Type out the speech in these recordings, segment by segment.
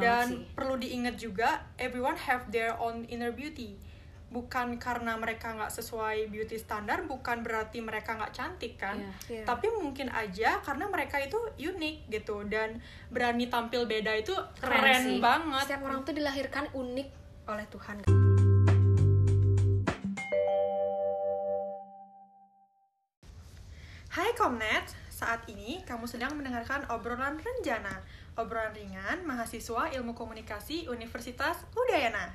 dan sih. perlu diingat juga everyone have their own inner beauty bukan karena mereka nggak sesuai beauty standar bukan berarti mereka nggak cantik kan Iya. Iya. tapi mungkin aja karena mereka itu unik gitu dan berani tampil beda itu Keren keren, sih. banget Setiap orang tuh dilahirkan unik oleh Tuhan. Hai Komnet, saat ini kamu sedang mendengarkan obrolan Renjana, obrolan ringan mahasiswa ilmu komunikasi Universitas Udayana.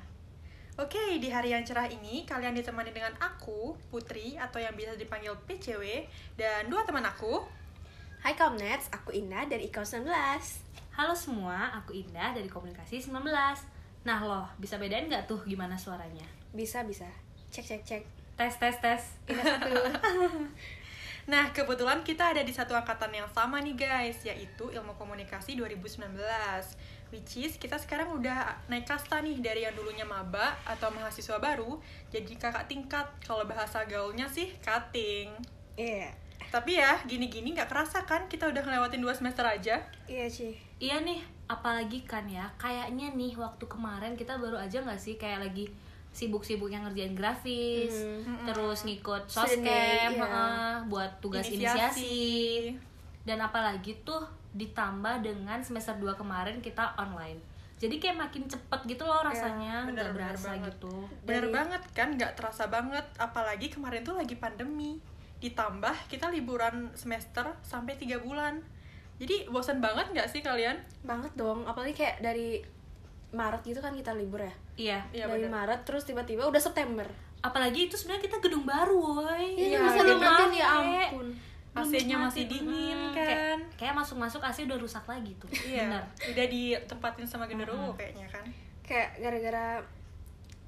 Oke, di hari yang cerah ini kalian ditemani dengan aku, Putri, atau yang biasa dipanggil PCW, dan dua teman aku. Hai Comnets, aku Indah dari IKO 19. Halo semua, aku Indah dari Komunikasi 19 Nah loh, bisa bedain nggak tuh gimana suaranya? Bisa bisa. Cek cek cek. Tes, tes, tes Indah satu. Nah, kebetulan kita ada di satu angkatan yang sama nih guys, yaitu Ilmu Komunikasi 2019. Which is kita sekarang udah naik kasta nih dari yang dulunya maba atau mahasiswa baru, jadi kakak tingkat. Kalau bahasa gaulnya sih cutting. Iya. Tapi ya, gini-gini nggak kerasa kan kita udah ngelewatin dua semester aja. Iya sih. Iya nih, apalagi kan ya Kayaknya nih, waktu kemarin kita baru aja nggak sih Kayak lagi sibuk-sibuk yang ngerjain grafis Hmm. Terus ngikut day, iya. heeh, Buat tugas inisiasi. Dan apalagi tuh ditambah dengan semester 2 kemarin kita online jadi kayak makin cepet gitu loh rasanya bener, nggak bener berasa banget. gitu Bener Dari- banget kan, nggak terasa banget. Apalagi kemarin tuh lagi pandemi. Ditambah kita liburan semester sampai tiga bulan. Jadi bosan banget nggak sih kalian? Banget dong. Apalagi kayak dari Maret gitu kan kita libur ya. Iya Iya dari bener. Maret terus tiba-tiba udah September. apalagi itu sebenarnya kita gedung baru woi Iya, gitu. nikmatin ya Pakai. ampun. AC-nya masih dingin kan. kayak, kayak masuk-masuk AC udah rusak lagi tuh Iya, bener udah ditempatin sama genderuwo kayaknya kan. Kayak gara-gara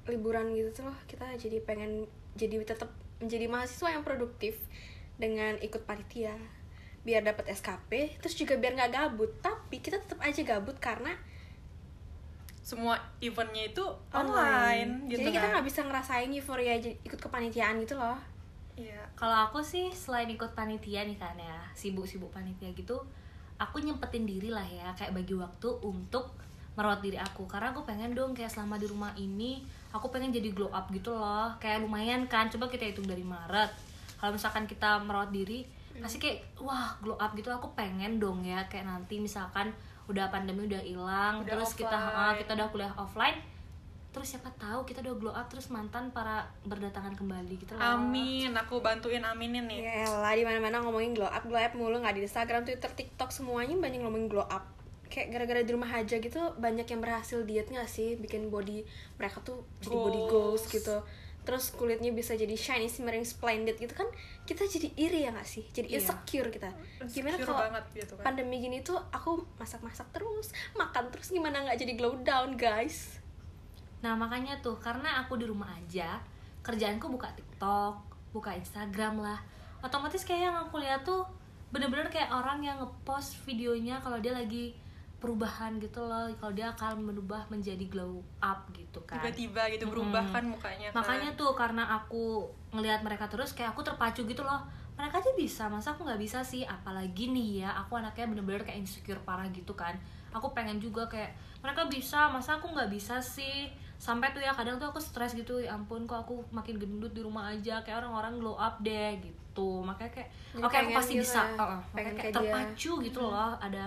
liburan gitu tuh loh kita jadi pengen jadi tetap menjadi mahasiswa yang produktif dengan ikut panitia biar dapat SKP terus juga biar nggak gabut tapi kita tetap aja gabut karena Semua eventnya itu online, gitu jadi kita kan. nggak bisa ngerasain euforia ikut kepanitiaan gitu loh. Iya. kalau aku sih selain ikut panitia nih kan ya sibuk-sibuk panitia gitu aku nyempetin diri lah ya kayak bagi waktu untuk merawat diri aku. Karena aku pengen dong kayak selama di rumah ini aku pengen jadi glow up gitu loh. Kayak lumayan kan coba kita hitung dari Maret. Kalau misalkan kita merawat diri pasti kayak wah glow up gitu aku pengen dong ya kayak nanti misalkan udah pandemi udah hilang terus kita offline. ah, kita udah kuliah offline terus siapa tahu kita udah glow up terus mantan para berdatangan kembali gitu loh Amin, aku bantuin aminin nih. ya lah di mana mana ngomongin glow up glow up mulu nggak di Instagram Twitter TikTok semuanya banyak ngomongin glow up kayak gara-gara di rumah aja gitu banyak yang berhasil diet nggak sih bikin body mereka tuh jadi body goals Goals. gitu terus kulitnya bisa jadi shiny shimmering splendid gitu kan kita jadi iri ya nggak sih jadi Iya. insecure kita gimana Insecure kalau banget gitu kan. pandemi gini tuh aku masak-masak terus makan terus gimana nggak jadi glow down guys Nah makanya tuh karena aku di rumah aja kerjaanku buka TikTok, buka Instagram lah. Otomatis kayak yang aku lihat tuh bener-bener kayak orang yang ngepost videonya kalau dia lagi perubahan gitu loh, kalau dia akan berubah menjadi glow up gitu kan. Tiba-tiba gitu berubah kan mukanya kan. Makanya tuh karena aku ngelihat mereka terus kayak aku terpacu gitu loh. Mereka aja bisa, masa aku nggak bisa sih? Apalagi nih ya, aku anaknya bener-bener kayak insecure parah gitu kan. Aku pengen juga kayak mereka bisa, masa aku nggak bisa sih? Sampai tuh ya kadang tuh aku stres gitu, ya ampun kok aku makin gendut di rumah aja, kayak orang-orang glow up deh gitu. Makanya kayak oke aku pengen pasti gitu bisa. ya, pengen makanya kayak kayak dia. terpacu gitu loh, ada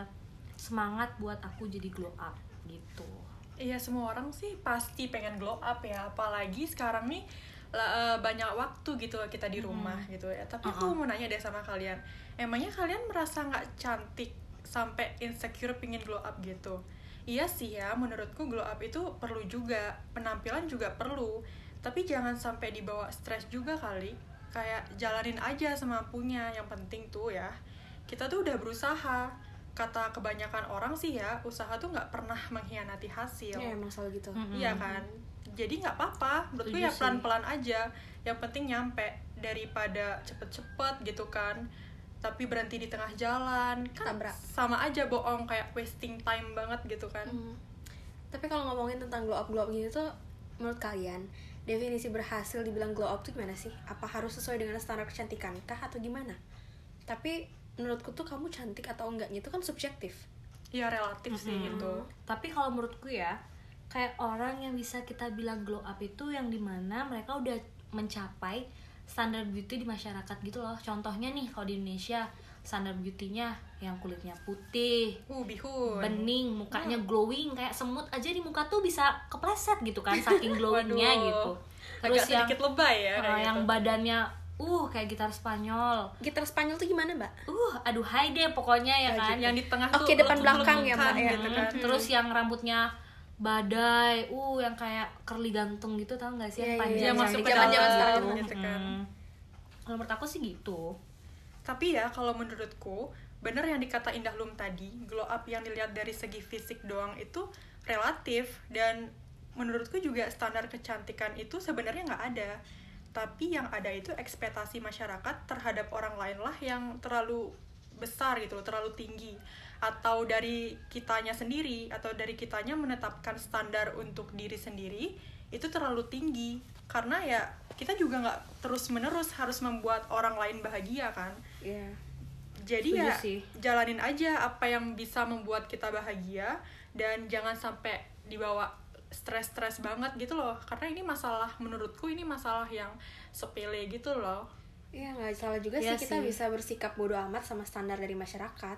semangat buat aku jadi glow up gitu. Iya semua orang sih pasti pengen glow up ya apalagi sekarang nih la- eh, banyak waktu gitu kita di rumah gitu ya. Tapi aku Uh-uh. mau nanya deh sama kalian emangnya kalian merasa nggak cantik sampai insecure pingin glow up gitu? Iya sih ya menurutku glow up itu perlu juga penampilan juga perlu. Tapi jangan sampai dibawa stres juga kali kayak jalanin aja semampunya yang penting tuh ya. Kita tuh udah berusaha kata kebanyakan orang sih ya usaha tuh nggak pernah mengkhianati hasil ya emang selalu gitu. Iya kan? Jadi nggak apa-apa. Menurutku ya pelan-pelan aja. Yang penting nyampe daripada cepet-cepet gitu kan. Tapi berhenti di tengah jalan kan Tabrak. sama aja bohong kayak wasting time banget gitu kan. Hmm. Tapi kalau ngomongin tentang glow up glow up gini tuh menurut kalian definisi berhasil dibilang glow up tuh gimana sih? Apa harus sesuai dengan standar kecantikan kah atau gimana? Tapi menurutku tuh kamu cantik atau enggaknya itu kan subjektif. Iya relatif sih Mm-mm. itu. tapi kalau menurutku ya kayak orang yang bisa kita bilang glow up itu yang di mana mereka udah mencapai standar beauty di masyarakat gitu loh contohnya nih kalau di Indonesia standar beauty-nya yang kulitnya putih Uh, bihun. bening mukanya glowing kayak semut aja di muka tuh bisa kepleset gitu kan saking glowingnya gitu Agak terus yang sedikit lebay ya uh, kayak yang gitu. badannya uh kayak gitar Spanyol gitar Spanyol tuh gimana mbak uh aduh hai deh pokoknya ya kan yang di tengah Oke, tuh depan belakang ya, Mbak, ya. gitu kan. Hmm, terus yang rambutnya badai uh yang kayak curly gantung gitu tau gak sih Iya, yang iya, panjang Dia Yang masuk ke zaman-zaman dalam sekarang gitu. gitu kan. Kalau menurut aku sih gitu Tapi ya kalau menurutku bener yang dikata Indah Lum tadi, glow up yang dilihat dari segi fisik doang itu relatif dan menurutku juga standar kecantikan itu sebenarnya nggak ada. Tapi yang ada itu ekspektasi masyarakat terhadap orang lain lah yang terlalu besar gitu loh, terlalu tinggi atau dari kitanya sendiri atau dari kitanya menetapkan standar untuk diri sendiri itu terlalu tinggi karena ya kita juga nggak terus menerus harus membuat orang lain bahagia kan Iya. jadi Setuju ya sih. jalanin aja apa yang bisa membuat kita bahagia dan jangan sampai dibawa stres-stres banget gitu loh karena ini masalah menurutku ini masalah yang sepele gitu loh Iya nggak salah juga Iya sih kita sih. bisa bersikap bodoh amat sama standar dari masyarakat.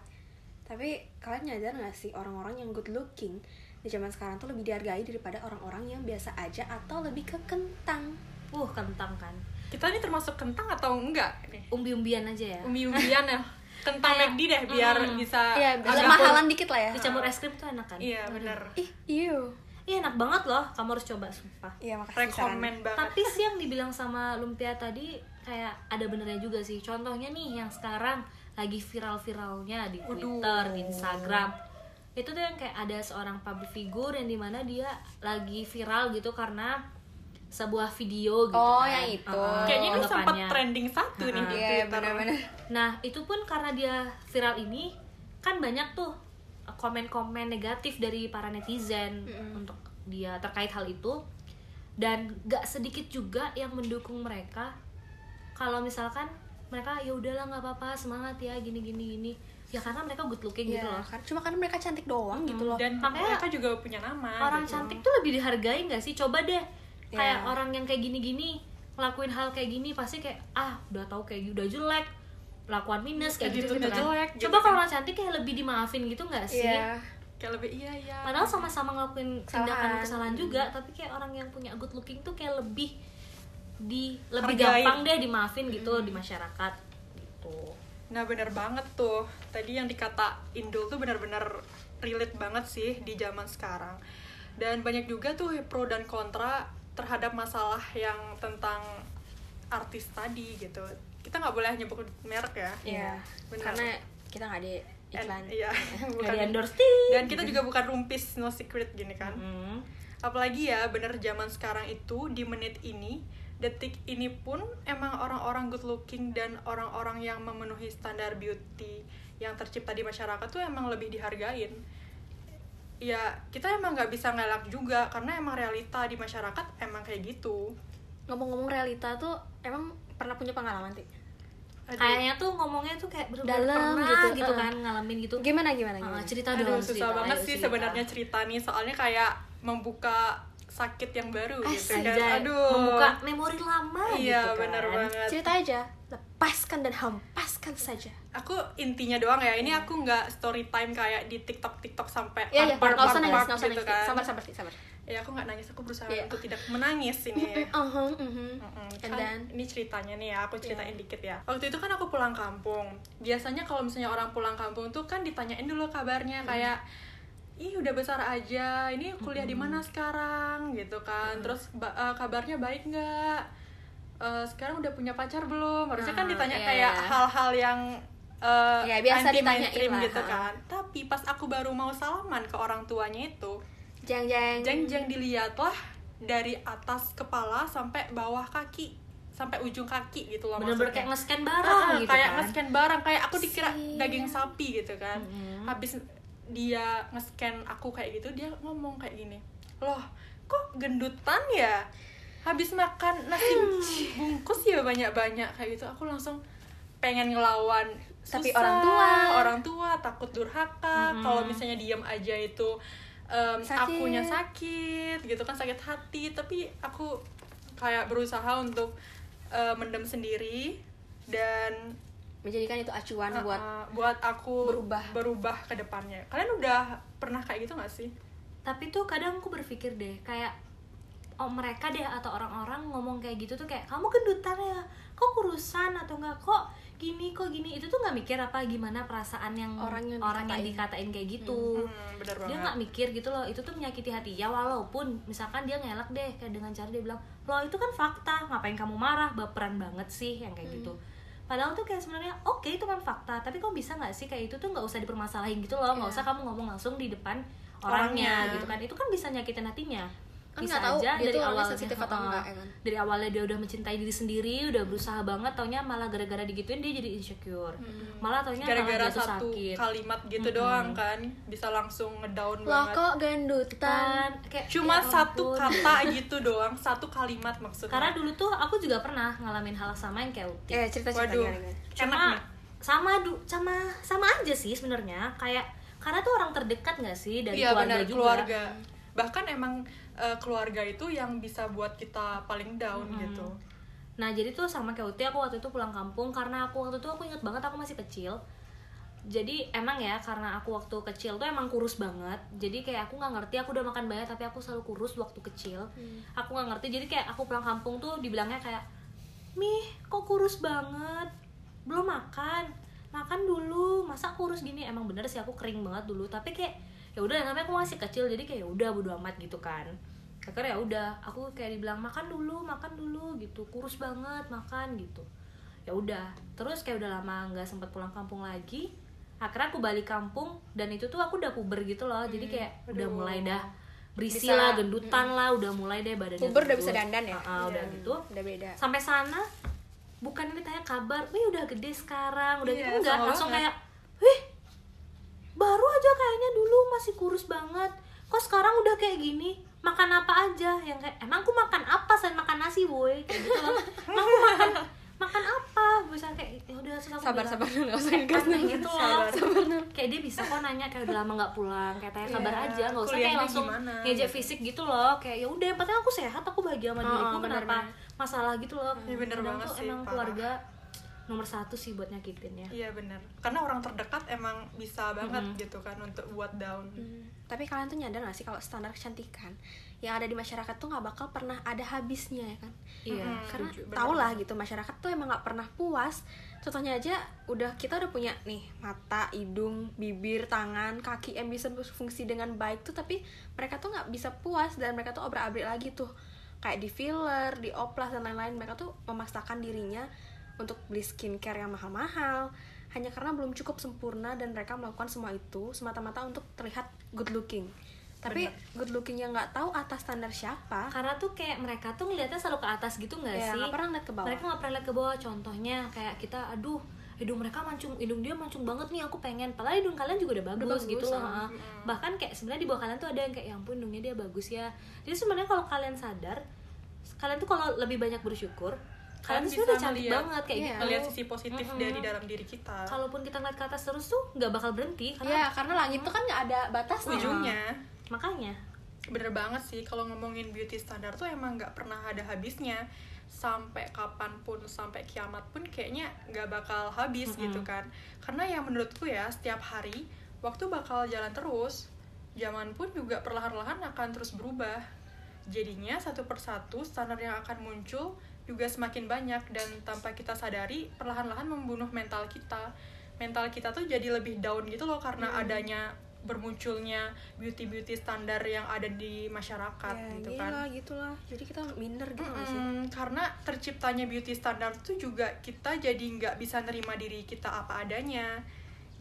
Tapi kalian nyadar nggak sih orang-orang yang good looking di zaman sekarang tuh lebih dihargai daripada orang-orang yang biasa aja atau lebih ke kentang. uh kentang kan kita ini termasuk kentang atau enggak umbi-umbian aja ya umbi-umbian ya kentang McD deh biar Mm. bisa Iya, agak- agak mahalan dikit lah ya. dicampur es krim tuh enak kan iya bener Ih, iyo. Iya enak banget loh kamu harus coba sumpah Iya makasih. rekomen banget tapi sih yang dibilang sama lumpia tadi kayak ada benernya juga sih contohnya nih yang sekarang lagi viral-viralnya di. Twitter, di Instagram itu tuh yang kayak ada seorang public figure yang di mana dia lagi viral gitu karena sebuah video gitu Oh, kan. yang itu. Uh-uh, kayaknya ini sempat trending satu nih di Iya, Twitter benar-benar. Nah, itu pun karena dia viral ini kan banyak tuh komen-komen negatif dari para netizen untuk dia terkait hal itu. Dan gak sedikit juga yang mendukung mereka. Kalau misalkan mereka ya udahlah nggak apa-apa semangat ya gini gini gini. Ya karena mereka good looking gitu Iya, loh. kan cuma karena mereka cantik doang gitu loh. dan Makanya mereka juga punya nama orang gitu. cantik tuh lebih dihargai nggak sih? Coba deh kayak Iya. orang yang kayak gini-gini ngelakuin hal kayak gini pasti kayak ah udah tahu kayak gitu udah jelek lakukan minus kayak gitu, gitu kan. jelek, gitu. coba kalau orang cantik kayak lebih dimaafin gitu nggak sih? Iya. kayak lebih iya iya. Padahal sama-sama ngelakuin tindakan Kesalahan. kesalahan juga tapi kayak orang yang punya good looking tuh kayak lebih di lebih Hargain. gampang deh dimaafin gitu di masyarakat gitu. Nah bener banget tuh. Tadi yang dikata Indul tuh bener-bener relate banget sih di zaman sekarang. Dan banyak juga tuh pro dan kontra terhadap masalah yang tentang artis tadi gitu Kita nggak boleh nyebut merek ya Iya. Benar. Karena kita nggak ada iklan. Iya bukan di endorse Dan kita juga bukan rumpis no secret gini kan Hmm. apalagi ya bener zaman sekarang itu di menit ini detik ini pun emang orang-orang good looking dan orang-orang yang memenuhi standar beauty yang tercipta di masyarakat tuh emang lebih dihargain ya kita emang nggak bisa ngelak juga karena emang realita di masyarakat emang kayak gitu Ngomong-ngomong realita tuh emang pernah punya pengalaman sih. Aduh. kayaknya tuh ngomongnya tuh kayak bener-bener Dalam pernah gitu, gitu, uh. kan ngalamin gitu Gimana gimana Uh, gimana? cerita Aduh, dong susah cerita, banget ayo sih cerita. sebenarnya cerita nih soalnya kayak membuka sakit yang baru gitu kan aduh membuka memori lama iya gitu kan. bener banget Cerita aja, lepaskan dan hempaskan saja. aku intinya doang ya ini aku nggak story time kayak di tiktok tiktok sampai Iya, iya, part, nggak part, usah nangis, part nggak usah gitu nangis. kan. Sabar, sabar, sih, sabar. Ya aku nggak nangis aku berusaha Iya. untuk tidak menangis ini Uhum, uhum. Mm-mm. And Kan then? ini ceritanya nih ya aku ceritain Iya. dikit ya waktu itu kan aku pulang kampung biasanya kalau misalnya orang pulang kampung tuh kan ditanyain dulu kabarnya kayak ih udah besar aja ini kuliah di mana sekarang gitu kan terus ba- eh, kabarnya baik nggak Eh, sekarang udah punya pacar belum harusnya kan Ah, ditanya iya, kayak hal-hal yang Ya, biasa anti mainstream gitu ha. kan tapi pas aku baru mau salaman ke orang tuanya itu Jeng jeng. jeng-jeng dilihatlah dari atas kepala sampai bawah kaki sampai ujung kaki gitu loh bener-bener kayak nge-scan Ah, barang gitu kayak kan nge-scan barang kayak aku dikira Sial. daging sapi gitu kan Mhm. habis dia nge-scan aku kayak gitu dia ngomong kayak gini loh kok gendutan ya habis makan nasi bungkus ya banyak-banyak kayak gitu aku langsung pengen ngelawan Tapi susah, orang tua. orang tua takut durhaka Mm-mm. kalau misalnya diem aja itu em, Sakit. akunya sakit. gitu kan sakit hati. Tapi aku kayak berusaha untuk eh, mendem sendiri dan menjadikan itu acuan uh, buat uh, buat aku berubah. berubah ke depannya. Kalian udah pernah kayak gitu gak sih? Tapi tuh kadang aku berpikir deh kayak oh mereka deh atau orang-orang ngomong kayak gitu tuh kayak kamu gendutan ya? Kok kurusan atau enggak kok gini kok gini? Itu tuh nggak mikir apa gimana perasaan yang Orang yang orang yang dikatain. dikatain kayak gitu. hmm, bener dia nggak mikir gitu loh itu tuh menyakiti hati. Ya walaupun misalkan dia ngelak deh kayak dengan cara dia bilang loh itu kan fakta ngapain kamu marah? Baperan banget sih yang kayak gitu. Padahal tuh kayak sebenarnya oke itu kan fakta tapi kok bisa nggak sih kayak itu tuh nggak usah dipermasalahin gitu loh nggak Iya. usah kamu ngomong langsung di depan orangnya, Orangnya. gitu kan. Itu kan bisa nyakitin hatinya kan bisa nggak tahu aja dia dari tuh awalnya. sensitif atau enggak ya kan? Dari awalnya dia udah mencintai diri sendiri udah berusaha banget taunya malah gara-gara digituin dia jadi insecure. Malah taunya malah gara-gara satu sakit. kalimat gitu Mm-mm. doang kan bisa langsung ngedown lo banget. kok gendutan? Kan kayak cuma ya satu ampun. kata gitu doang satu kalimat maksudnya. Karena dulu tuh aku juga pernah ngalamin hal sama yang kayak Uti. Eh cerita cerita Waduh. cuma sama du sama sama aja sih sebenarnya. Kayak karena tuh orang terdekat nggak sih? Dari iya keluarga benar juga. keluarga bahkan emang eh, keluarga itu yang bisa buat kita paling down Mm-mm. gitu. Nah jadi tuh sama kayak Uti aku waktu itu pulang kampung karena aku waktu itu aku inget banget aku masih kecil. Jadi emang ya karena aku waktu kecil tuh emang kurus banget. Jadi kayak aku nggak ngerti aku udah makan banyak tapi aku selalu kurus waktu kecil. Aku nggak ngerti jadi kayak aku pulang kampung tuh dibilangnya kayak mih kok kurus banget? Belum makan. Makan dulu. Masa kurus gini? Emang bener sih aku kering banget dulu. Tapi kayak ya udah namanya aku masih kecil jadi kayak ya udah bodo amat gitu kan. Akhirnya ya udah aku kayak dibilang makan dulu makan dulu gitu. Kurus banget makan gitu. Ya udah terus kayak udah lama nggak sempet pulang kampung lagi akhirnya aku balik kampung dan itu tuh aku udah puber gitu loh. Jadi kayak udah aduh. mulai dah berisi Bisa, lah gendutan lah udah mulai deh badannya puber udah bisa dandan ya? Ah, ah, udah Iya. gitu. udah beda. Sampai sana bukan ditanya kabar, wih udah gede sekarang, udah Iya, gitu enggak. sama langsung kayak, wih baru aja kayaknya dulu masih kurus banget, kok sekarang udah kayak gini, makan apa aja? Yang kayak emang aku makan apa selain makan nasi boy? Kayak gitu loh, emang aku makan makan apa, bisa kayak ya udah sabar bilang, sabar dulu nggak usah ngegas dulu. gitu loh. Kayak dia bisa kok nanya kayak udah lama nggak pulang kayak tanya kabar Iya, aja nggak usah kayak langsung gimana, ngejek fisik gitu loh. Kayak ya udah penting aku sehat aku bahagia sama Oh, diriku oh, kenapa benar-benar. masalah gitu loh. Iya, bener banget tuh sih, emang parah. keluarga nomor satu sih buat nyakitin ya. Iya benar karena orang terdekat emang bisa banget Mm-mm. gitu kan untuk buat down Hmm, tapi kalian tuh nyadar gak sih kalau standar kecantikan yang ada di masyarakat tuh nggak bakal pernah ada habisnya ya kan? Iya Mm-mm. karena Setuju, tau lah gitu masyarakat tuh emang nggak pernah puas. Contohnya aja udah kita udah punya nih mata hidung bibir tangan kaki yang bisa berfungsi dengan baik tuh tapi mereka tuh nggak bisa puas dan mereka tuh obrak abrik lagi tuh. Kayak di filler di oplas dan lain-lain. Mereka tuh memaksakan dirinya untuk beli skincare yang mahal-mahal hanya karena belum cukup sempurna dan mereka melakukan semua itu semata-mata untuk terlihat good looking. Tapi good looking yang nggak tahu atas standar siapa. Karena tuh kayak mereka tuh ngeliatnya selalu ke atas gitu nggak ya sih? nggak pernah ngeliat ke bawah. Mereka nggak pernah lihat ke bawah. Contohnya kayak kita aduh hidung mereka mancung hidung dia mancung banget nih aku pengen. Padahal hidung kalian juga udah bagus, bagus, gitu loh ha. bahkan kayak sebenarnya di bawah kalian tuh ada yang kayak ya ampun hidungnya dia bagus ya. Jadi sebenarnya kalau kalian sadar kalian tuh kalau lebih banyak bersyukur kalian, tuh bisa sebenarnya cantik ngeliat- banget kayak iya. gitu melihat sisi positif Mm-mm. dari dalam diri kita kalaupun kita ngeliat ke atas terus tuh nggak bakal berhenti karena Iya, karena langit tuh kan nggak ada batasnya. ujungnya makanya bener banget sih kalau ngomongin beauty standar tuh emang nggak pernah ada habisnya sampai kapan pun sampai kiamat pun kayaknya nggak bakal habis Mm-mm. gitu kan karena ya menurutku ya setiap hari waktu bakal jalan terus zaman pun juga perlahan-lahan akan terus berubah jadinya satu persatu standar yang akan muncul juga semakin banyak dan tanpa kita sadari perlahan-lahan membunuh mental kita. Mental kita tuh jadi lebih down gitu loh karena adanya bermunculnya beauty beauty standar yang ada di masyarakat Ya, gitu gila, kan. gitulah. Jadi kita minder gitu nggak sih? Karena terciptanya beauty standar tuh juga kita jadi nggak bisa nerima diri kita apa adanya.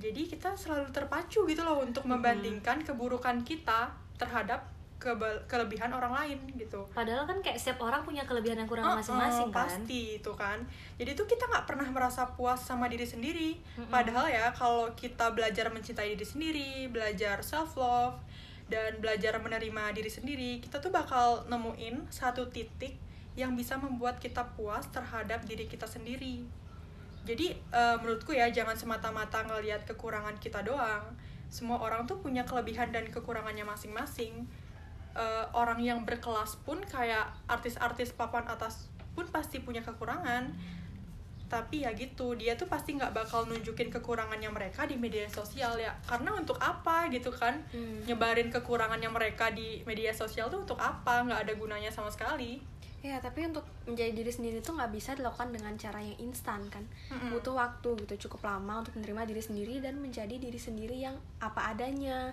Jadi kita selalu terpacu gitu loh untuk membandingkan keburukan kita terhadap kebe- kelebihan orang lain gitu. Padahal kan kayak setiap orang punya kelebihan yang kurang masing-masing oh, kan? pasti itu kan. Jadi tuh kita nggak pernah merasa puas sama diri sendiri. Mm-mm. padahal ya kalau kita belajar mencintai diri sendiri belajar self love dan belajar menerima diri sendiri kita tuh bakal nemuin satu titik yang bisa membuat kita puas terhadap diri kita sendiri. Jadi eh, menurutku ya jangan semata-mata ngelihat kekurangan kita doang. Semua orang tuh punya kelebihan dan kekurangannya masing-masing Eh, orang yang berkelas pun kayak artis-artis papan atas pun pasti punya kekurangan tapi ya gitu dia tuh pasti nggak bakal nunjukin kekurangannya mereka di media sosial ya karena untuk apa gitu kan Hmm. nyebarin kekurangannya mereka di media sosial tuh untuk apa nggak ada gunanya sama sekali Ya, tapi untuk menjadi diri sendiri itu nggak bisa dilakukan dengan cara yang instan kan. Mm-mm. Butuh waktu gitu, cukup lama untuk menerima diri sendiri dan menjadi diri sendiri yang apa adanya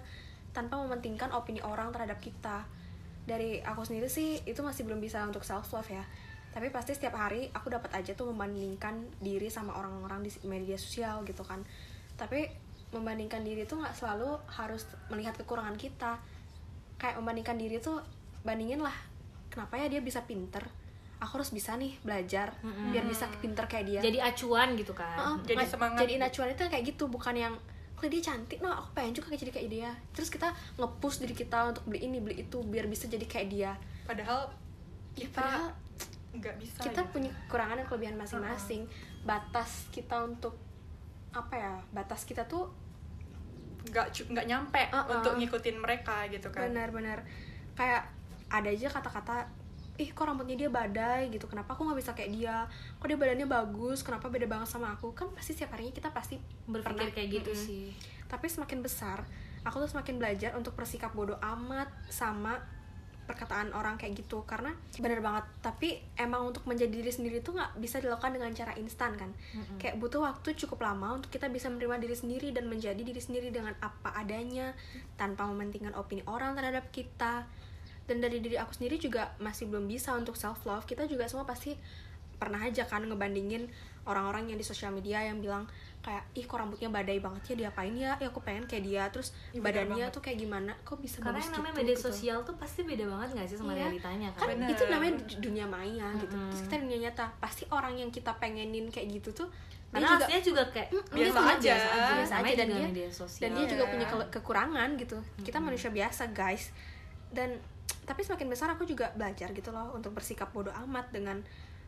tanpa mementingkan opini orang terhadap kita. Dari aku sendiri sih itu masih belum bisa untuk self love ya. Tapi pasti setiap hari aku dapat aja tuh membandingkan diri sama orang-orang di media sosial gitu kan. Tapi membandingkan diri tuh nggak selalu harus melihat kekurangan kita. Kayak membandingkan diri tuh bandingin lah kenapa ya dia bisa pinter aku harus bisa nih belajar Mm-mm. biar bisa pinter kayak dia jadi acuan gitu kan Heeh, Jadi ma- semangat jadi acuan itu kayak gitu bukan yang kalau dia cantik nah aku pengen juga kayak jadi kayak dia. Terus kita nge-push diri kita untuk beli ini beli itu biar bisa jadi kayak dia. Padahal ya kita padahal nggak bisa kita gitu. punya kekurangan dan kelebihan masing-masing. Batas kita untuk apa ya batas kita tuh nggak nggak nyampe Uh-uh. untuk ngikutin mereka gitu kan. Benar-benar kayak ada aja kata-kata ih kok rambutnya dia badai gitu kenapa aku nggak bisa kayak dia? Kok dia badannya bagus? Kenapa beda banget sama aku? Kan pasti setiap harinya kita pasti berpikir pernah- kayak gitu Mm-mm. sih. Tapi semakin besar aku tuh semakin belajar untuk bersikap bodoh amat sama perkataan orang kayak gitu. Karena bener banget tapi emang untuk menjadi diri sendiri tuh nggak bisa dilakukan dengan cara instan kan. Mm-mm. kayak butuh waktu cukup lama untuk kita bisa menerima diri sendiri dan menjadi diri sendiri dengan apa adanya tanpa mementingkan opini orang terhadap kita dan dari diri aku sendiri juga masih belum bisa untuk self love kita juga semua pasti pernah aja kan ngebandingin orang-orang yang di sosial media yang bilang kayak ih kok rambutnya badai banget ya diapain ya ya aku pengen kayak dia terus bener badannya banget. tuh kayak gimana kok bisa karena bagus yang namanya gitu, media gitu. sosial tuh pasti beda banget gak sih sama Iya. realitanya kan kan Bener. itu namanya du- dunia maya gitu Mm-mm. terus kita dunia nyata pasti orang yang kita pengenin kayak gitu tuh dia karena juga aslinya juga kayak Mm, dia biasa aja. biasa aja Biasa namanya aja, dan juga dia- media sosial dan dia juga Iya. punya kele- kekurangan gitu kita Mm-mm. manusia biasa guys dan tapi semakin besar aku juga belajar gitu loh untuk bersikap bodoh amat dengan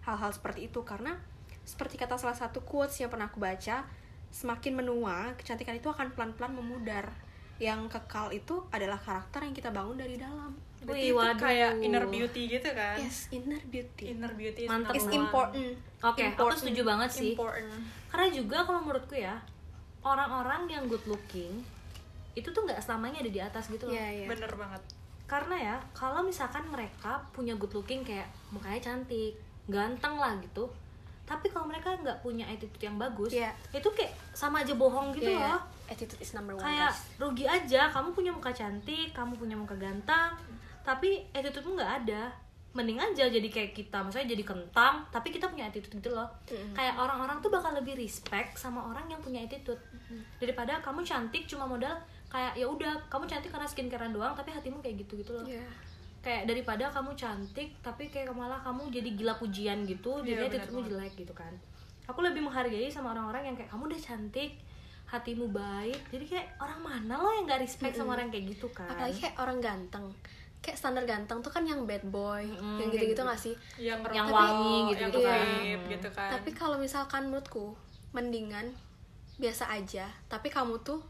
hal-hal seperti itu. Karena seperti kata salah satu quotes yang pernah aku baca semakin menua kecantikan itu akan pelan-pelan memudar. Yang kekal itu adalah karakter yang kita bangun dari dalam. Berarti Wih, itu waduh. kayak inner beauty gitu kan? Yes inner beauty. Inner beauty is Mantap. is important. Oke aku Important. setuju banget sih. Important. Karena juga kalau menurutku ya orang-orang yang good looking itu tuh nggak selamanya ada di atas gitu loh. Iya, iya. bener banget karena ya kalau misalkan mereka punya good looking kayak mukanya cantik ganteng lah gitu tapi kalau mereka nggak punya attitude yang bagus Iya. itu kayak sama aja bohong gitu Iya, iya. loh attitude is number one kayak guys. rugi aja kamu punya muka cantik kamu punya muka ganteng tapi attitude-mu nggak ada mending aja jadi kayak kita maksudnya jadi kentang tapi kita punya attitude gitu loh Mm-mm. kayak orang-orang tuh bakal lebih respect sama orang yang punya attitude daripada kamu cantik cuma modal kayak ya udah kamu cantik karena skincarean doang tapi hatimu kayak gitu gitu loh. Iya. kayak daripada kamu cantik tapi kayak malah kamu jadi gila pujian gitu Iya, jadi banget. jelek gitu kan. Aku lebih menghargai sama orang-orang yang kayak kamu udah cantik hatimu baik. Jadi kayak orang mana lo yang gak respect sama orang kayak gitu kan? Apalagi kayak orang ganteng. Kayak standar ganteng tuh kan yang bad boy Mm-mm, yang gitu-gitu gitu. gak sih? Yang Yang wangi gitu-gitu yang kan. vape gitu kan. Tapi kalau misalkan menurutku mendingan biasa aja. Tapi kamu tuh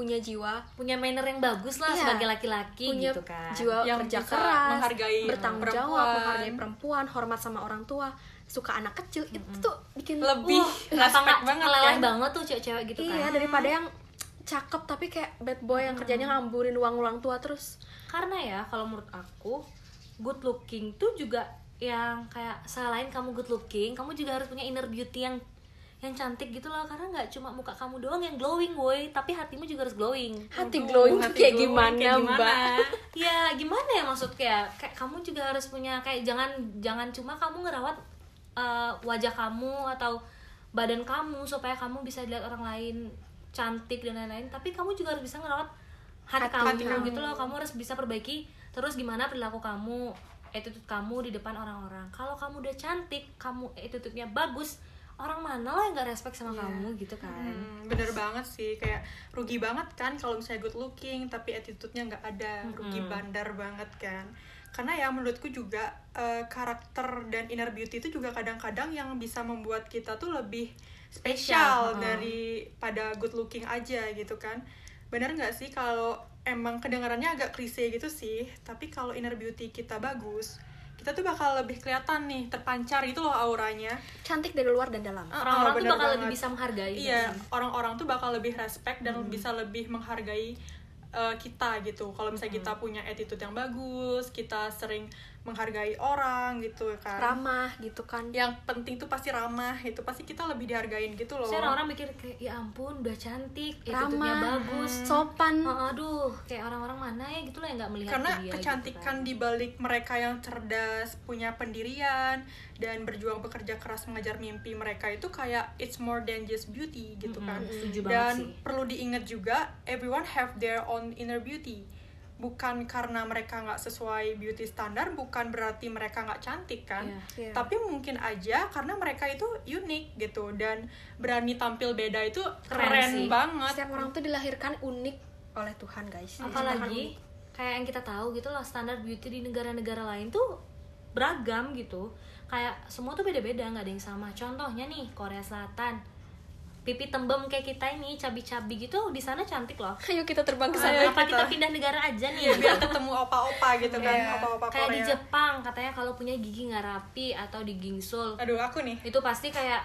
punya jiwa punya manner yang bagus lah Iya. sebagai laki-laki punya gitu kan jiwa Yang kerja keras menghargai bertanggung perempuan. jawab menghargai perempuan hormat sama orang tua suka anak kecil itu tuh bikin Lebih Wah, respect nggak banget kan? banget tuh cewek-cewek gitu iya kan daripada yang cakep tapi kayak bad boy yang kerjanya ngamburin uang ulang tua terus karena ya kalau menurut aku good looking tuh juga yang kayak selain kamu good looking kamu juga harus punya inner beauty yang yang cantik gitu loh karena nggak cuma muka kamu doang yang glowing boy tapi hatimu juga harus glowing. Hati Waduh, glowing hati kayak glowing gimana, kayak gimana? mbak ya gimana ya maksud kayak kayak kamu juga harus punya kayak jangan jangan cuma kamu ngerawat uh, wajah kamu atau badan kamu supaya kamu bisa dilihat orang lain cantik dan lain-lain. Tapi kamu juga harus bisa ngerawat hati, Hati kamu, kamu. gitu loh. Kamu harus bisa perbaiki terus gimana perilaku kamu attitude kamu di depan orang-orang. Kalau kamu udah cantik kamu attitude-nya bagus orang mana lah yang gak respect sama Iya. kamu gitu kan Hmm, bener banget sih kayak rugi banget kan kalau misalnya good looking tapi attitude-nya nggak ada rugi Mm-mm. bandar banget kan karena ya menurutku juga eh, karakter dan inner beauty itu juga kadang-kadang yang bisa membuat kita tuh lebih Spesial, spesial heeh. daripada good looking aja gitu kan benar nggak sih kalau emang kedengarannya agak klise gitu sih tapi kalau inner beauty kita bagus kita tuh bakal lebih kelihatan nih terpancar gitu loh auranya. Cantik dari luar dan dalam. Orang-orang tuh bakal lebih banget. bisa menghargai iya orang-orang tuh bakal lebih respect dan bisa lebih menghargai uh, kita gitu. Kalau misalnya kita punya attitude yang bagus kita sering menghargai orang gitu kan. Ramah gitu kan. Yang penting tuh pasti ramah itu pasti kita lebih dihargain gitu loh. Saya orang-orang mikir kayak ya ampun udah cantik, ramah bagus. sopan. Oh, aduh, kayak orang-orang mana ya gitu loh yang nggak melihat karena dia, kecantikan gitu di balik mereka yang cerdas punya pendirian dan berjuang bekerja keras mengejar mimpi mereka itu kayak it's more than just beauty gitu Mm-mm, kan. setuju banget dan sih. perlu diingat juga everyone have their own inner beauty bukan karena mereka nggak sesuai beauty standar bukan berarti mereka nggak cantik kan Iya. tapi mungkin aja karena mereka itu unik gitu dan berani tampil beda itu Keren keren, sih. banget setiap orang tuh dilahirkan unik oleh Tuhan guys kan. Apalagi kayak yang kita tahu gitu loh standar beauty di negara-negara lain tuh beragam gitu. Kayak semua tuh beda-beda, nggak ada yang sama. Contohnya nih Korea Selatan. Pipi tembem kayak kita ini cabi-cabi gitu di sana cantik loh. ayo kita terbang ke Ayo sana Apa kita kita- pindah negara aja nih? Iya, biar ketemu opa-opa gitu kan Iya. opa-opa kayak di Jepang katanya kalau punya gigi nggak rapi atau di gingsul. Aduh aku nih. Itu pasti kayak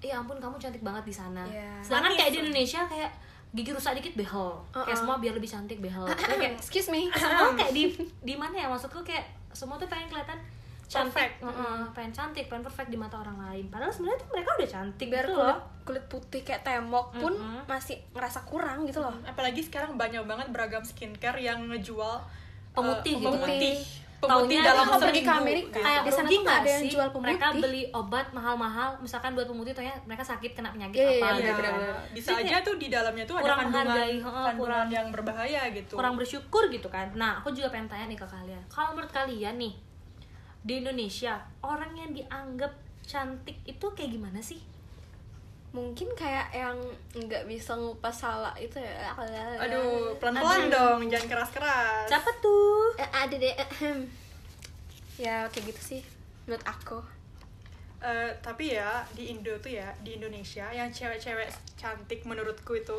ya ampun kamu cantik banget di sana. Iya. sedangkan kayak di Indonesia kayak gigi rusak dikit behel. Kayak Uh-uh. semua biar lebih cantik behel. Tapi kayak excuse me. Semua kayak di di mana ya? Maksudku kayak semua tuh pengen kelihatan cantik Perfect. Heeh, pengen cantik pengen perfect di mata orang lain padahal sebenarnya tuh mereka udah cantik biar gitu kulit loh kulit putih kayak tembok pun Mm-mm. masih ngerasa kurang gitu loh apalagi sekarang banyak banget beragam skincare yang ngejual Pemutih gitu pemutih kan. pemutih Taunya dalam kalau pergi ke Amerika, gitu. kayak Di sana tuh nggak ada yang sih jual pemutih. mereka beli obat mahal-mahal misalkan buat pemutih taunya mereka sakit kena penyakit Iya, apa iya, Iya, gitu bener-bener. kan. bisa Jadi aja tuh di dalamnya tuh ada kurang kandungan menghargai, kandungan kurang- yang berbahaya gitu kurang bersyukur gitu kan nah aku juga pengen tanya nih ke kalian kalau menurut kalian nih di Indonesia orang yang dianggap cantik itu kayak gimana sih? Mungkin kayak yang nggak bisa ngupas salah itu ya. Aduh pelan-pelan dong jangan keras-keras. Siapa tuh? Eh, ada deh. Ya kayak gitu sih menurut aku. Eh, tapi ya di Indo tuh ya di Indonesia yang cewek-cewek cantik menurutku itu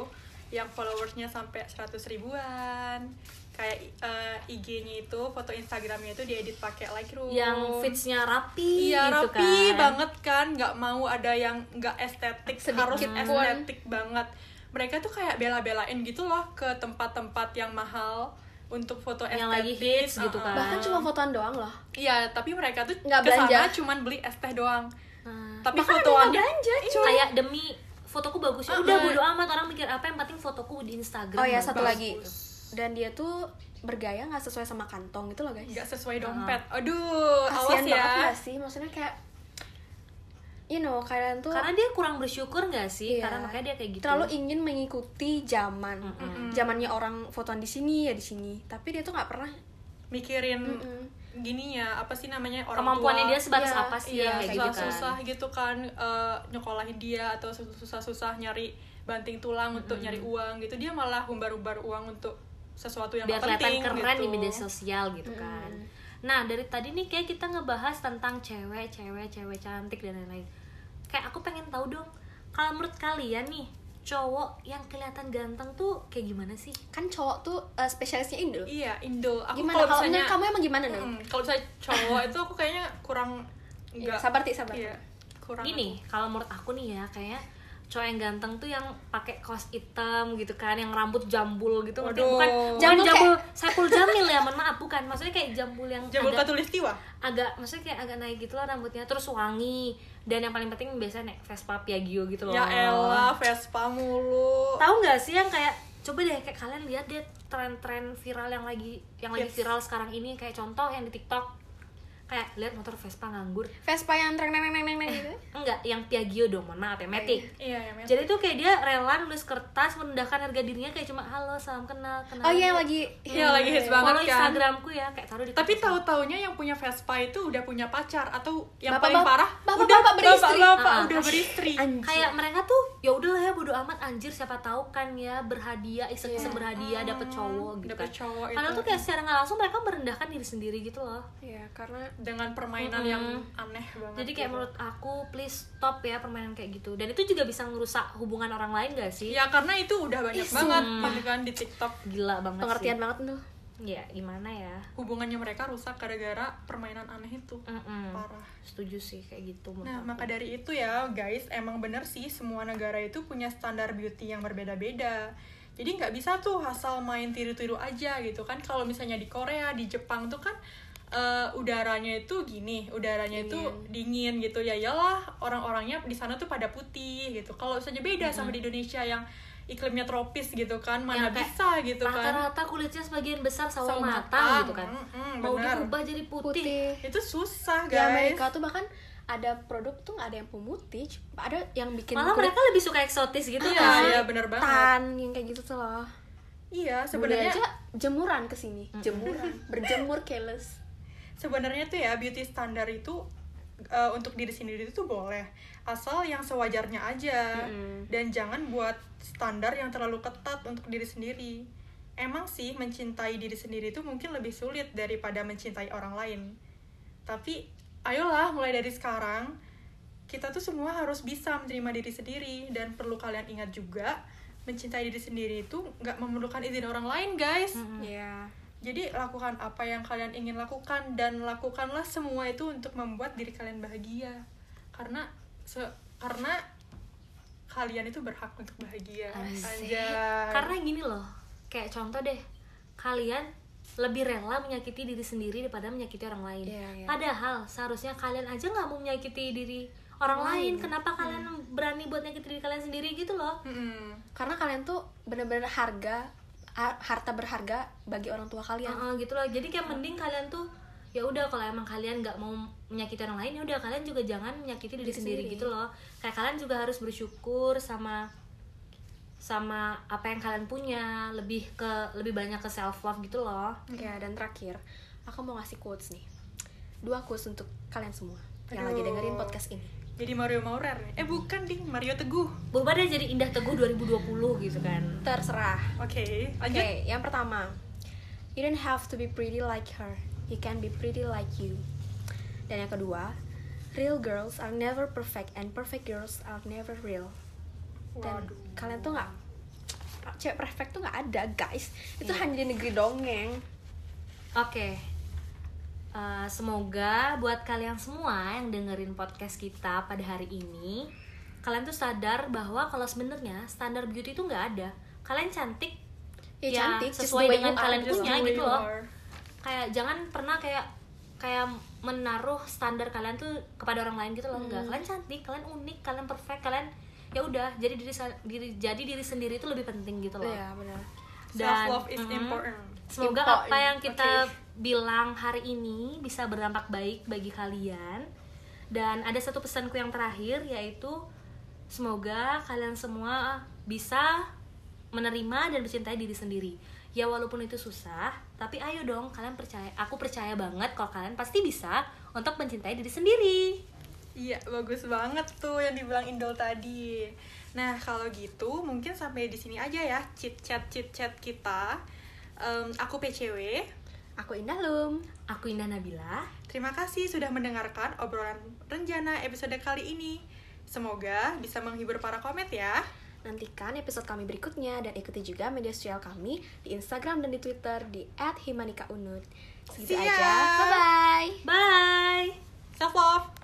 yang followersnya sampai 100 ribuan kayak eh, IG-nya itu foto Instagramnya itu diedit pakai Lightroom yang fitsnya rapi Iya gitu rapi kan banget kan, nggak mau ada yang nggak estetik, harus Sedikit pun. estetik banget. Mereka tuh kayak bela-belain gitu loh ke tempat-tempat yang mahal untuk foto Yang estetik. lagi hits gitu kan. bahkan cuma fotoan doang loh Iya, tapi mereka tuh Nggak belanja. cuman beli es teh doang. Nah, Tapi Bahkan fotoannya belanja, Iya. kayak demi fotoku bagus ya Uh-uh. udah bodo amat orang mikir apa yang penting fotoku di Instagram oh ya bagus. satu lagi dan dia tuh bergaya nggak sesuai sama kantong gitu loh guys nggak sesuai dompet. Aduh, awas kasian banget ya. nggak sih maksudnya kayak you know kalian tuh karena dia kurang bersyukur nggak sih Iya. karena makanya dia kayak gitu terlalu ingin mengikuti zaman Mm-mm. zamannya orang fotoan di sini ya di sini tapi dia tuh nggak pernah Mikirin Mm-mm. gini ya, apa sih namanya orang kemampuannya tua. dia sebatas Iya, apa sih Iya, kayak gitu kan susah-susah gitu kan eh, nyekolahin dia atau susah-susah nyari banting tulang untuk nyari uang gitu. Dia malah umbar-umbar uang untuk sesuatu yang biar nggak kelihatan penting keren gitu. di media sosial gitu kan. Nah dari tadi nih kayak kita ngebahas tentang cewek cewek cewek cantik dan lain-lain. Kayak aku pengen tahu dong kalau menurut kalian nih cowok yang kelihatan ganteng tuh kayak gimana sih? Kan cowok tuh eh, spesialisnya Indo. Iya, Indo. Aku gimana? kalau misalnya kamu emang gimana nih Mm, kalau misalnya cowok itu aku kayaknya kurang enggak sabar ti sabar. Iya, kurang Gini, kalau menurut aku nih ya, kayaknya cowok yang ganteng tuh yang pakai kaos hitam gitu kan, yang rambut jambul gitu. ngerti? Waduh. Bukan Jambul jambul jambul Saiful Jamil ya, mohon maaf bukan. Maksudnya kayak jambul yang Jambul agak, katulistiwa. agak maksudnya kayak agak naik gitu loh rambutnya, terus wangi. Dan yang paling penting biasanya naik Vespa Piaggio gitu loh. Ya elah, Vespa mulu. Tahu nggak sih yang kayak coba deh kayak kalian lihat deh tren-tren viral yang lagi yang lagi Yes. viral sekarang ini kayak contoh yang di TikTok kayak lihat motor Vespa nganggur Vespa yang treng neng neng neng neng gitu enggak yang Piaggio dong mohon maaf ya Matic iya ya memang jadi tuh kayak dia rela nulis kertas merendahkan harga dirinya kayak cuma halo salam kenal kenal oh iya yang lagi Iya, lagi hits banget kan. Instagramku ya kayak taruh di tapi tahu taunya yang punya Vespa itu udah punya pacar atau yang Bapak- paling bapak- parah bapak- udah bapak beristri. bapak, Ah. udah beristri Anjir. kayak mereka tuh ya udahlah ya bodo amat anjir siapa tahu kan ya berhadiah iseng-iseng Iya. berhadiah dapet cowok gitu dapet kan. cowok itu tuh kayak secara nggak langsung mereka merendahkan diri sendiri gitu loh Iya, karena dengan permainan Mm-mm. yang aneh banget jadi kayak gitu. menurut aku please stop ya permainan kayak gitu dan itu juga bisa ngerusak hubungan orang lain gak sih ya karena itu udah banyak Ih, banget kan di TikTok gila banget pengertian banget tuh sih ya gimana ya hubungannya mereka rusak gara-gara permainan aneh itu Mm-mm. parah setuju sih kayak gitu Nah, aku. maka dari itu ya, guys, emang bener sih semua negara itu punya standar beauty yang berbeda-beda. Jadi nggak bisa tuh asal main tiru-tiru aja gitu kan. Kalau misalnya di Korea, di Jepang tuh kan eh, udaranya itu gini, udaranya itu dingin gitu ya. Iyalah, orang-orangnya di sana tuh pada putih gitu. Kalau misalnya beda sama di Indonesia yang iklimnya tropis gitu kan, mana kayak bisa gitu kan. rata-rata kulitnya sebagian besar sawo Sawo mata, matang. gitu kan Mm-mm, mau bener. diubah jadi putih, putih Itu susah, di guys. Amerika tuh bahkan ada produk tuh nggak ada yang pemutih ada yang bikin malah kulit mereka lebih suka eksotis gitu Iya, kan iya bener banget. tan yang kayak gitu tuh loh Iya, sebenarnya aja jemuran ke sini jemuran berjemur careless sebenarnya tuh ya beauty standar itu uh, untuk diri sendiri itu boleh. Asal yang sewajarnya aja. Mm-mm. dan jangan buat standar yang terlalu ketat untuk diri sendiri. Emang sih mencintai diri sendiri itu mungkin lebih sulit daripada mencintai orang lain. Tapi ayolah mulai dari sekarang kita tuh semua harus bisa menerima diri sendiri. Dan perlu kalian ingat juga mencintai diri sendiri itu nggak memerlukan izin orang lain guys. Mm-mm. Iya jadi lakukan apa yang kalian ingin lakukan dan lakukanlah semua itu untuk membuat diri kalian bahagia. Karena se- karena kalian itu berhak untuk bahagia. Asik. Anjay. karena gini loh kayak contoh deh kalian lebih rela menyakiti diri sendiri daripada menyakiti orang lain Iya, iya. padahal seharusnya kalian aja nggak mau menyakiti diri orang lain kenapa kalian berani buat nyakiti diri kalian sendiri gitu loh Mm-mm. karena kalian tuh bener-bener harga ha- harta berharga bagi orang tua kalian. Heeh, gitu loh jadi kayak mending kalian tuh ya udah kalau emang kalian nggak mau menyakiti orang lain ya udah kalian juga jangan menyakiti diri Diri sendiri. sendiri. gitu loh. Kayak kalian juga harus bersyukur sama sama apa yang kalian punya lebih ke lebih banyak ke self love gitu loh. Ya dan terakhir aku mau ngasih quotes nih. Dua quotes untuk kalian semua yang Aduh. lagi dengerin podcast ini Jadi Mario Maurer nih. Eh bukan ding, Mario Teguh. berubah deh jadi Indah Teguh 2020 gitu kan terserah Oke, Oke, lanjut. yang pertama, you don't have to be pretty like her. You can be pretty like you. Dan yang kedua, real girls are never perfect and perfect girls are never real. Dan Waduh. kalian tuh nggak cewek perfect tuh nggak ada guys. Itu Iya. hanya di negeri dongeng. Oke. Eh, semoga buat kalian semua yang dengerin podcast kita pada hari ini, kalian tuh sadar bahwa kalau sebenarnya standar beauty itu nggak ada. Kalian cantik, Ya, Ya, cantik, sesuai dengan kalian punya gitu loh. kayak jangan pernah kayak kayak menaruh standar kalian tuh kepada orang lain gitu loh. Enggak, kalian cantik, kalian unik, kalian perfect, kalian ya udah jadi diri diri jadi diri sendiri itu lebih penting gitu loh. Iya benar. Self love is mm, important. Semoga apa yang kita oke. bilang hari ini bisa berdampak baik bagi kalian. Dan ada satu pesanku yang terakhir yaitu semoga kalian semua bisa menerima dan mencintai diri sendiri. Ya walaupun itu susah, tapi ayo dong kalian percaya. Aku percaya banget kalau kalian pasti bisa untuk mencintai diri sendiri. Iya, bagus banget tuh yang dibilang Indol tadi. Nah, kalau gitu mungkin sampai di sini aja ya chit chat chit chat kita. Em, aku PCW. Aku Indah Lum. Aku Indah Nabila. Terima kasih sudah mendengarkan obrolan rencana episode kali ini. Semoga bisa menghibur para komet ya. Nantikan episode kami berikutnya dan ikuti juga media sosial kami di Instagram dan di Twitter di @himanikaunut. Segitu See ya. aja. Bye bye. Bye. Self love.